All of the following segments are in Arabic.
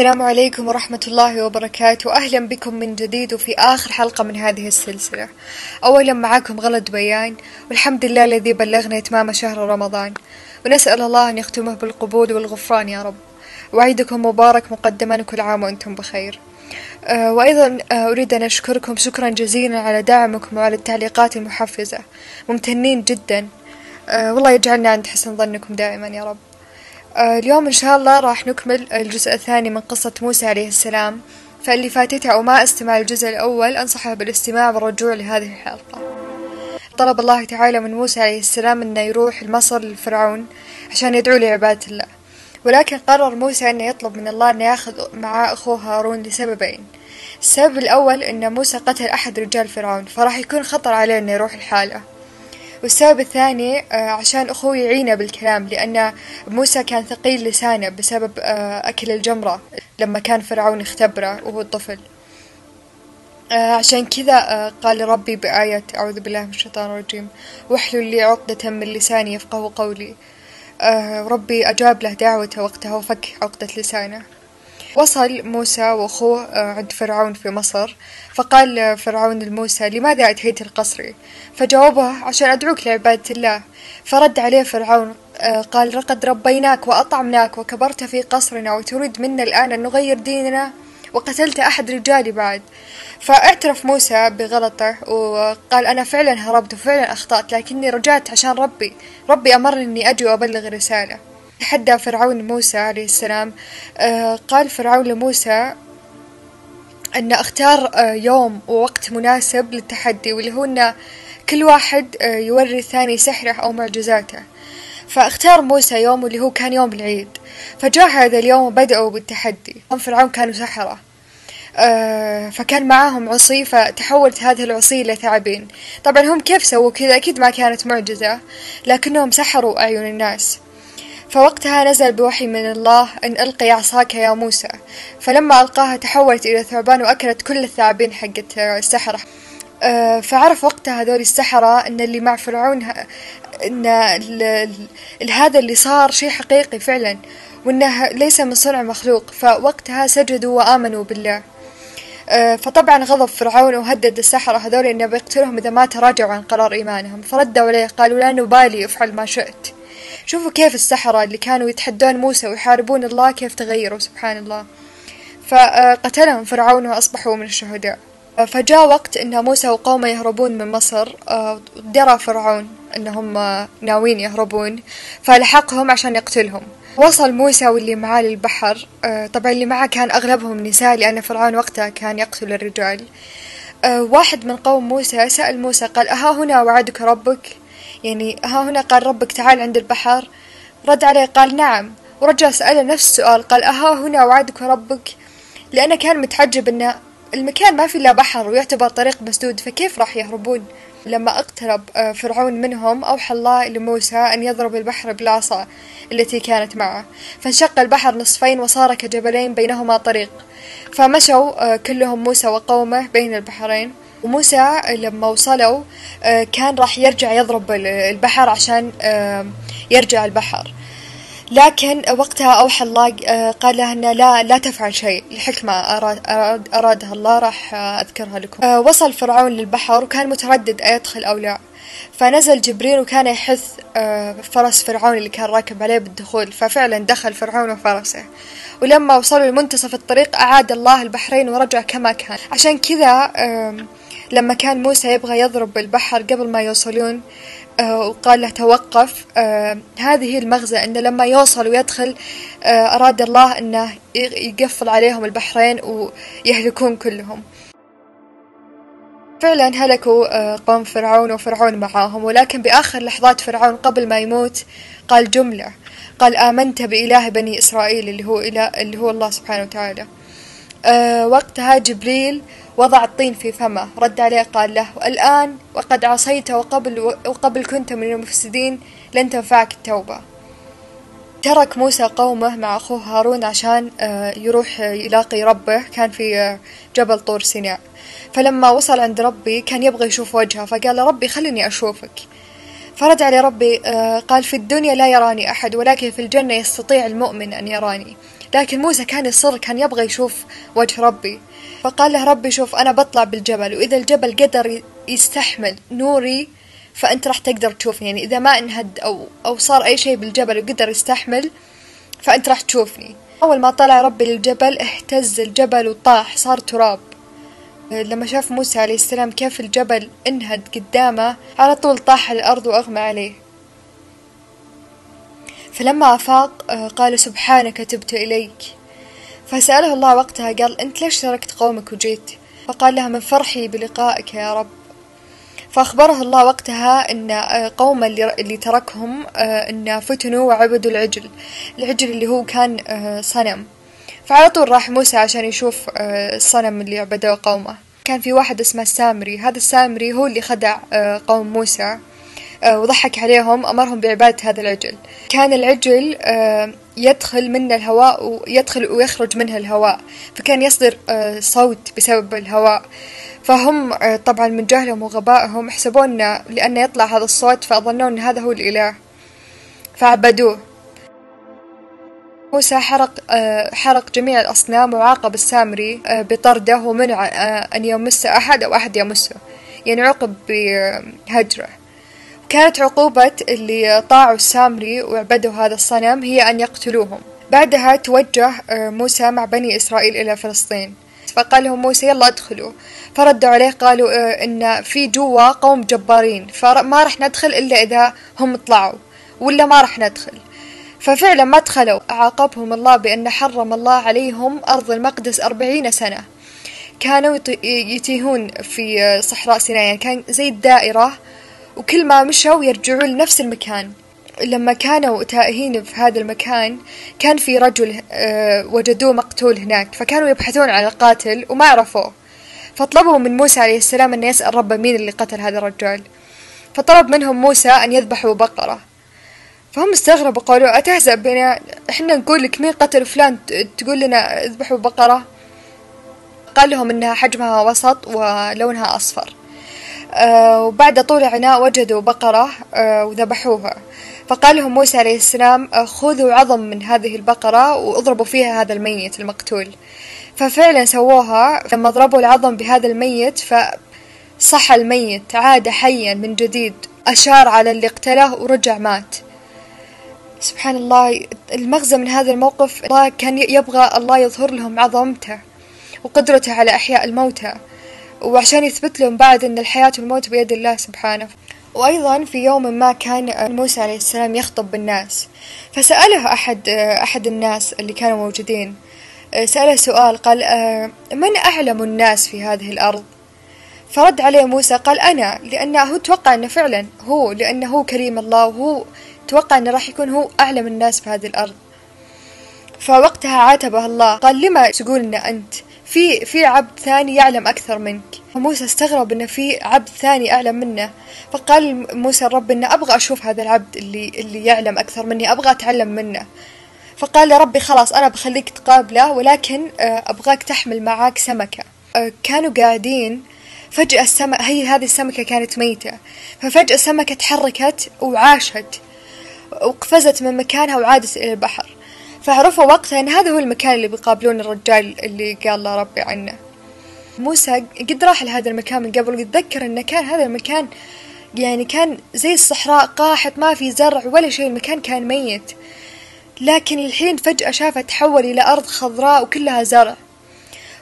السلام عليكم ورحمة الله وبركاته. أهلا بكم من جديد وفي آخر حلقة من هذه السلسلة. أولا معاكم غلط بيان والحمد لله الذي بلغنا إتمام شهر رمضان. ونسأل الله أن يختمه بالقبول والغفران يا رب. وعيدكم مبارك مقدما كل عام وأنتم بخير. أه وأيضا أه أريد أن أشكركم شكرا جزيلا على دعمكم وعلى التعليقات المحفزة. ممتنين جدا. أه والله يجعلنا عند حسن ظنكم دائما يا رب. آه، اليوم إن شاء الله راح نكمل الجزء الثاني من قصة موسى عليه السلام. فاللي فاتته أو ما استمع الجزء الأول أنصحه بالاستماع والرجوع لهذه الحلقة. طلب الله تعالى من موسى عليه السلام أنه يروح لمصر لفرعون عشان يدعو لعبادة الله. ولكن قرر موسى أنه يطلب من الله أنه ياخذ معاه أخوه هارون لسببين. السبب الأول أن موسى قتل أحد رجال فرعون فراح يكون خطر عليه أنه يروح لحاله والسبب الثاني آه، عشان أخوي يعينه بالكلام لأن موسى كان ثقيل لسانه بسبب آه، أكل الجمرة لما كان فرعون اختبره وهو طفل آه، عشان كذا قال ربي بآية أعوذ بالله من الشيطان الرجيم واحلل لي عقدة من لساني يفقه قولي. ربي أجاب له دعوته وقتها وفك عقدة لسانه. وصل موسى وأخوه آه، عند فرعون في مصر. فقال فرعون لموسى لماذا أتيت القصر؟ فجاوبه عشان أدعوك لعبادة الله. فرد عليه فرعون آه، قال لقد ربيناك وأطعمناك وكبرت في قصرنا وتريد منا الآن أن نغير ديننا وقتلت أحد رجالي بعد. فاعترف موسى بغلطه وقال أنا فعلا هربت وفعلا أخطأت لكني رجعت عشان ربي. ربي أمرني أني أجي وأبلغ رسالة. تحدى فرعون موسى عليه السلام. آه، قال فرعون لموسى أن أختار آه، يوم ووقت مناسب للتحدي واللي هو أن كل واحد آه، يوري الثاني سحره أو معجزاته. فاختار موسى يوم اللي هو كان يوم العيد. فجاء هذا اليوم وبدأوا بالتحدي. هم فرعون كانوا سحرة. فكان معاهم عصي فتحولت هذه العصي إلى ثعابين. طبعا هم كيف سووا كذا؟ أكيد ما كانت معجزة لكنهم سحروا أعين الناس. فوقتها نزل بوحي من الله أن ألقي عصاك يا موسى. فلما ألقاها تحولت إلى ثعبان وأكلت كل الثعابين حقت السحرة. آه، فعرف وقتها هذول السحرة أن اللي مع فرعون أن هذا اللي صار شيء حقيقي فعلا وأنه ليس من صنع مخلوق. فوقتها سجدوا وآمنوا بالله. آه، فطبعا غضب فرعون وهدد السحرة هذول أنه بيقتلهم إذا ما تراجعوا عن قرار إيمانهم. فردوا عليه قالوا لا نبالي افعل ما شئت. شوفوا كيف السحرة اللي كانوا يتحدون موسى ويحاربون الله كيف تغيروا سبحان الله فقتلهم فرعون وأصبحوا من الشهداء. فجاء وقت أن موسى وقومه يهربون من مصر درى فرعون أنهم ناويين يهربون فلحقهم عشان يقتلهم. وصل موسى واللي معاه للبحر طبعا اللي معاه كان أغلبهم نساء لأن فرعون وقتها كان يقتل الرجال. واحد من قوم موسى سأل موسى قال أها هنا وعدك ربك؟ يعني ها هنا قال ربك تعال عند البحر. رد عليه قال نعم. ورجع سأله نفس السؤال قال أها هنا وعدك ربك؟ لأنه كان متعجب أن المكان ما في إلا بحر ويعتبر طريق مسدود فكيف راح يهربون؟ لما اقترب آه، فرعون منهم أوحى الله لموسى أن يضرب البحر بالعصا التي كانت معه. فانشق البحر نصفين وصار كجبلين بينهما طريق. فمشوا آه، كلهم موسى وقومه بين البحرين. وموسى لما وصلوا آه، كان راح يرجع يضرب البحر عشان آه، يرجع البحر. لكن وقتها أوحى الله آه، قال له أنه لا لا تفعل شيء. لحكمة أراد أراد أرادها الله راح أذكرها لكم. وصل فرعون للبحر وكان متردد أيدخل أو لا. فنزل جبريل وكان يحث فرس فرعون اللي كان راكب عليه بالدخول. ففعلا دخل فرعون وفرسه. ولما وصلوا لمنتصف الطريق أعاد الله البحرين ورجع كما كان. عشان كذا لما كان موسى يبغى يضرب البحر قبل ما يوصلون آه، وقال له توقف. آه، هذه المغزى أنه لما يوصل ويدخل آه، أراد الله أنه يقفل عليهم البحرين ويهلكون كلهم. فعلا هلكوا قوم فرعون وفرعون معاهم. ولكن بآخر لحظات فرعون قبل ما يموت قال جملة قال آمنت بإله بني إسرائيل اللي هو إله اللي هو الله سبحانه وتعالى. أه وقتها جبريل وضع الطين في فمه رد عليه قال له الآن وقد عصيت وقبل, وقبل كنت من المفسدين لن تنفعك التوبة. ترك موسى قومه مع أخوه هارون عشان آه، يروح يلاقي ربه كان في آه، جبل طور سيناء. فلما وصل عند ربي كان يبغى يشوف وجهه فقال ربي خليني أشوفك. فرد علي ربي آه، قال في الدنيا لا يراني أحد ولكن في الجنة يستطيع المؤمن أن يراني. لكن موسى كان يصر كان يبغى يشوف وجه ربي. فقال له ربي شوف أنا بطلع بالجبل وإذا الجبل قدر يستحمل نوري فأنت راح تقدر تشوفني. يعني إذا ما انهد أو أو صار أي شيء بالجبل وقدر يستحمل فأنت راح تشوفني. أول ما طلع ربي للجبل اهتز الجبل وطاح صار تراب. لما شاف موسى عليه السلام كيف الجبل انهد قدامه على طول طاح الأرض وأغمى عليه. فلما أفاق قال سبحانك تبت إليك. فسأله الله وقتها قال أنت ليش تركت قومك وجيت؟ فقال لها من فرحي بلقائك يا رب. فأخبره الله وقتها أن قوم اللي, تركهم أن فتنوا وعبدوا العجل العجل اللي هو كان صنم. فعلى طول راح موسى عشان يشوف الصنم اللي عبدوه قومه. كان في واحد اسمه السامري هذا السامري هو اللي خدع قوم موسى. وضحك عليهم أمرهم بعبادة هذا العجل. كان العجل يدخل منه الهواء ويدخل ويخرج منه الهواء. فكان يصدر صوت بسبب الهواء. فهم طبعا من جهلهم وغبائهم حسبون لأنه يطلع هذا الصوت فظنوا أن هذا هو الإله. فعبدوه. موسى حرق حرق جميع الأصنام وعاقب السامري بطرده ومنع أن يمس أحد أو أحد يمسه. يعني عوقب بهجرة. كانت عقوبة اللي طاعوا السامري وعبدوا هذا الصنم هي أن يقتلوهم. بعدها توجه موسى مع بني إسرائيل إلى فلسطين. فقال لهم موسى يلا ادخلوا. فردوا عليه قالوا إن في جوا قوم جبارين فما راح ندخل إلا إذا هم طلعوا ولا ما راح ندخل. ففعلا ما دخلوا. عاقبهم الله بأن حرم الله عليهم أرض المقدس أربعين سنة. كانوا يتيهون في صحراء سيناء يعني كان زي الدائرة وكل ما مشوا يرجعون لنفس المكان. لما كانوا تائهين في هذا المكان كان في رجل وجدوه مقتول هناك فكانوا يبحثون عن القاتل وما عرفوه. فطلبوا من موسى عليه السلام أن يسأل ربه مين اللي قتل هذا الرجال. فطلب منهم موسى أن يذبحوا بقرة. فهم استغربوا قالوا أتهزأ بنا إحنا نقول لك مين قتل فلان تقول لنا اذبحوا بقرة؟ قال لهم إنها حجمها وسط ولونها أصفر. آه وبعد طول عناء وجدوا بقرة آه وذبحوها. فقال لهم موسى عليه السلام آه خذوا عظم من هذه البقرة واضربوا فيها هذا الميت المقتول. ففعلا سووها. لما ضربوا العظم بهذا الميت فصح الميت عاد حيا من جديد أشار على اللي اقتله ورجع مات. سبحان الله المغزى من هذا الموقف الله كان يبغى الله يظهر لهم عظمته وقدرته على إحياء الموتى. وعشان يثبت لهم بعد أن الحياة والموت بيد الله سبحانه. وأيضا في يوم ما كان موسى عليه السلام يخطب بالناس فسأله أحد أحد الناس اللي كانوا موجودين سأله سؤال قال من أعلم الناس في هذه الأرض؟ فرد عليه موسى قال أنا لأنه هو توقع أنه فعلا هو لأنه هو كريم الله وهو توقع أنه راح يكون هو أعلم الناس في هذه الأرض. فوقتها عاتبه الله قال لما تقول أن أنت؟ في في عبد ثاني يعلم أكثر منك. موسى استغرب إنه في عبد ثاني أعلم منه. فقال موسى الرب إنه أبغى أشوف هذا العبد اللي اللي يعلم أكثر مني أبغى أتعلم منه. فقال له ربي خلاص أنا بخليك تقابله ولكن أبغاك تحمل معاك سمكة. كانوا قاعدين فجأة السمكة هي هذه السمكة كانت ميتة. ففجأة السمكة تحركت وعاشت وقفزت من مكانها وعادت إلى البحر. فعرفوا وقتها إن هذا هو المكان اللي بيقابلون الرجال اللي قال له ربي عنه. موسى قد راح لهذا المكان من قبل ويتذكر إنه كان هذا المكان يعني كان زي الصحراء قاحط ما في زرع ولا شيء المكان كان ميت. لكن الحين فجأة شافه تحول إلى أرض خضراء وكلها زرع.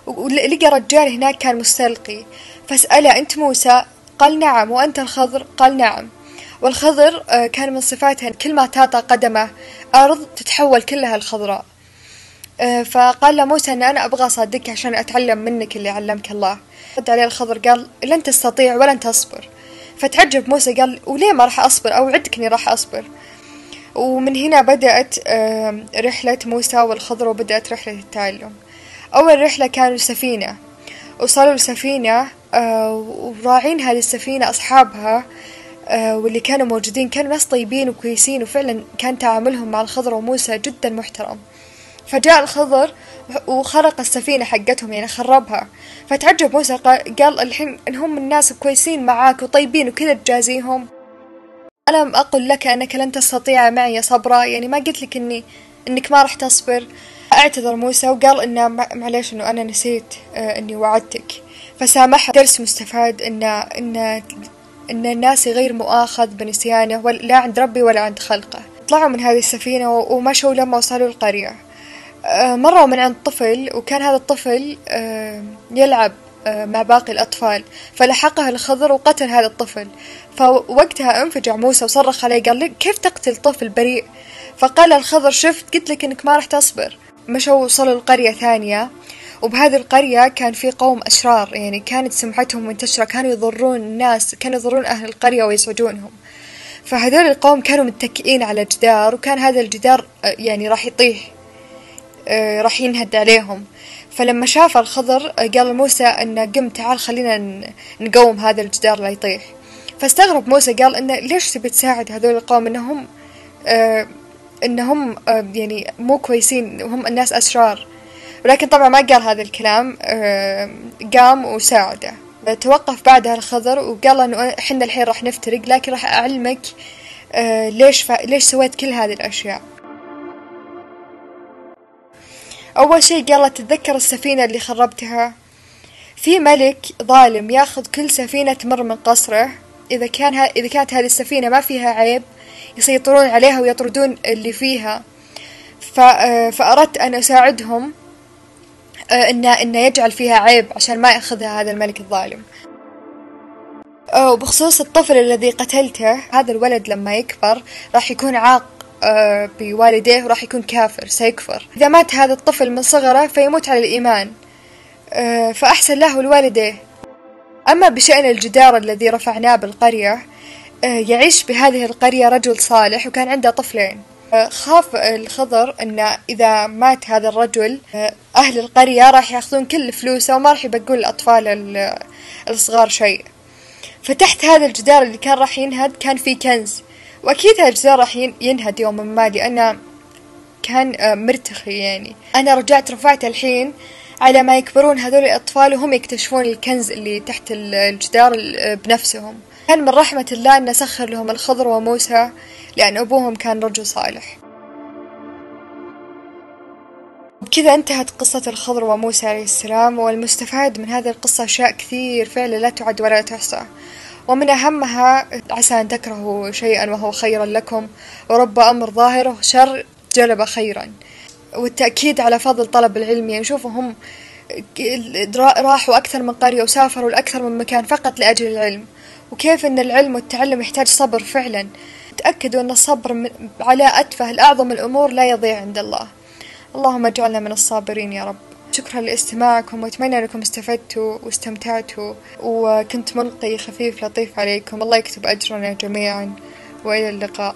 ولقى رجال هناك كان مستلقي. فسأله أنت موسى؟ قال نعم. وأنت الخضر؟ قال نعم. والخضر كان من صفاتها كل ما تعطى قدمه. أرض تتحول كلها الخضراء فقال له موسى أن أنا أبغى أصدقك عشان أتعلم منك اللي علمك الله. رد عليه الخضر قال لن تستطيع ولن تصبر. فتعجب موسى قال وليه ما راح أصبر؟ أوعدك إني راح أصبر. ومن هنا بدأت رحلة موسى والخضر وبدأت رحلة التعلم. أول رحلة كانوا سفينة. وصلوا وراعين هذه السفينة أصحابها. واللي كانوا موجودين كانوا ناس طيبين وكويسين وفعلا كان تعاملهم مع الخضر وموسى جدا محترم. فجاء الخضر وخرق السفينة حقتهم يعني خربها. فتعجب موسى قال الحين إنهم الناس كويسين معاك وطيبين وكذا تجازيهم. ألم أقل لك أنك لن تستطيع معي صبرا؟ يعني ما قلت لك إني إنك ما راح تصبر. فاعتذر موسى وقال إنه معليش إنه أنا نسيت آه، إني وعدتك. فسامحها درس مستفاد إن إن إن الناس غير مؤاخذ بنسيانه لا عند ربي ولا عند خلقه. طلعوا من هذه السفينة ومشوا لما وصلوا القرية. آه، مروا من عند طفل وكان هذا الطفل آه، يلعب مع باقي الأطفال. فلحقه الخضر وقتل هذا الطفل. فوقتها أنفجع موسى وصرخ عليه قال لي كيف تقتل طفل بريء؟ فقال الخضر شفت قلت لك إنك ما راح تصبر. مشوا وصلوا لقرية ثانية. وبهذه القرية كان في قوم أشرار يعني كانت سمعتهم منتشرة كانوا يضرون الناس كانوا يضرون أهل القرية ويزعجونهم فهذول القوم كانوا متكئين على جدار وكان هذا الجدار آه، يعني راح يطيح آه، راح ينهد عليهم. فلما شاف الخضر آه، قال موسى انه قم تعال خلينا نقوم هذا الجدار لا يطيح. فاستغرب موسى قال انه ليش تبي تساعد هذول القوم؟ إنهم إنهم آه يعني مو كويسين وهم الناس أشرار. ولكن طبعا ما قال هذا الكلام آه قام وساعده. توقف بعدها الخضر وقال إنه إحنا الحين راح نفترق لكن راح أعلمك آه ليش ف... ليش سويت كل هذه الأشياء. أول شيء قال تتذكر السفينة اللي خربتها؟ في ملك ظالم ياخذ كل سفينة تمر من قصره. إذا كان ها إذا كانت هذه السفينة ما فيها عيب يسيطرون عليها ويطردون اللي فيها. آه، فأردت أن أساعدهم. آه، إن إن يجعل فيها عيب عشان ما يأخذها هذا الملك الظالم. آه، وبخصوص الطفل الذي قتلته هذا الولد لما يكبر راح يكون عاق بوالديه وراح يكون كافر سيكفر. إذا مات هذا الطفل من صغره فيموت على الإيمان. فأحسن له الوالديه أما بشأن الجدار الذي رفعناه بالقرية آه، يعيش بهذه القرية رجل صالح وكان عنده طفلين. آه، خاف الخضر أن إذا مات هذا الرجل آه، أهل القرية راح يأخذون كل فلوسه وما راح يبقون الأطفال الصغار شيء. فتحت هذا الجدار اللي كان راح ينهد كان في كنز. وأكيد هذا الجدار راح ينهد يوما ما لأنه كان مرتخي يعني. أنا رجعت رفعت الحين على ما يكبرون هذول الأطفال وهم يكتشفون الكنز اللي تحت الجدار بنفسهم. كان من رحمة الله أن سخر لهم الخضر وموسى لأن أبوهم كان رجل صالح. بكذا انتهت قصة الخضر وموسى عليه السلام والمستفاد من هذه القصة أشياء كثير فعلا لا تعد ولا تحصى. ومن أهمها عسى أن تكرهوا شيئا وهو خيرا لكم ورب أمر ظاهره شر جلب خيرا. والتأكيد على فضل طلب العلم يعني شوفوا هم راحوا أكثر من قرية وسافروا لأكثر من مكان فقط لأجل العلم. وكيف أن العلم والتعلم يحتاج صبر فعلا. تأكدوا أن الصبر على أتفه الأعظم الأمور لا يضيع عند الله. اللهم اجعلنا من الصابرين يا رب. شكرا لاستماعكم وأتمنى أنكم استفدتوا واستمتعتوا وكنت ملقي خفيف لطيف عليكم. الله يكتب أجرنا جميعا وإلى اللقاء.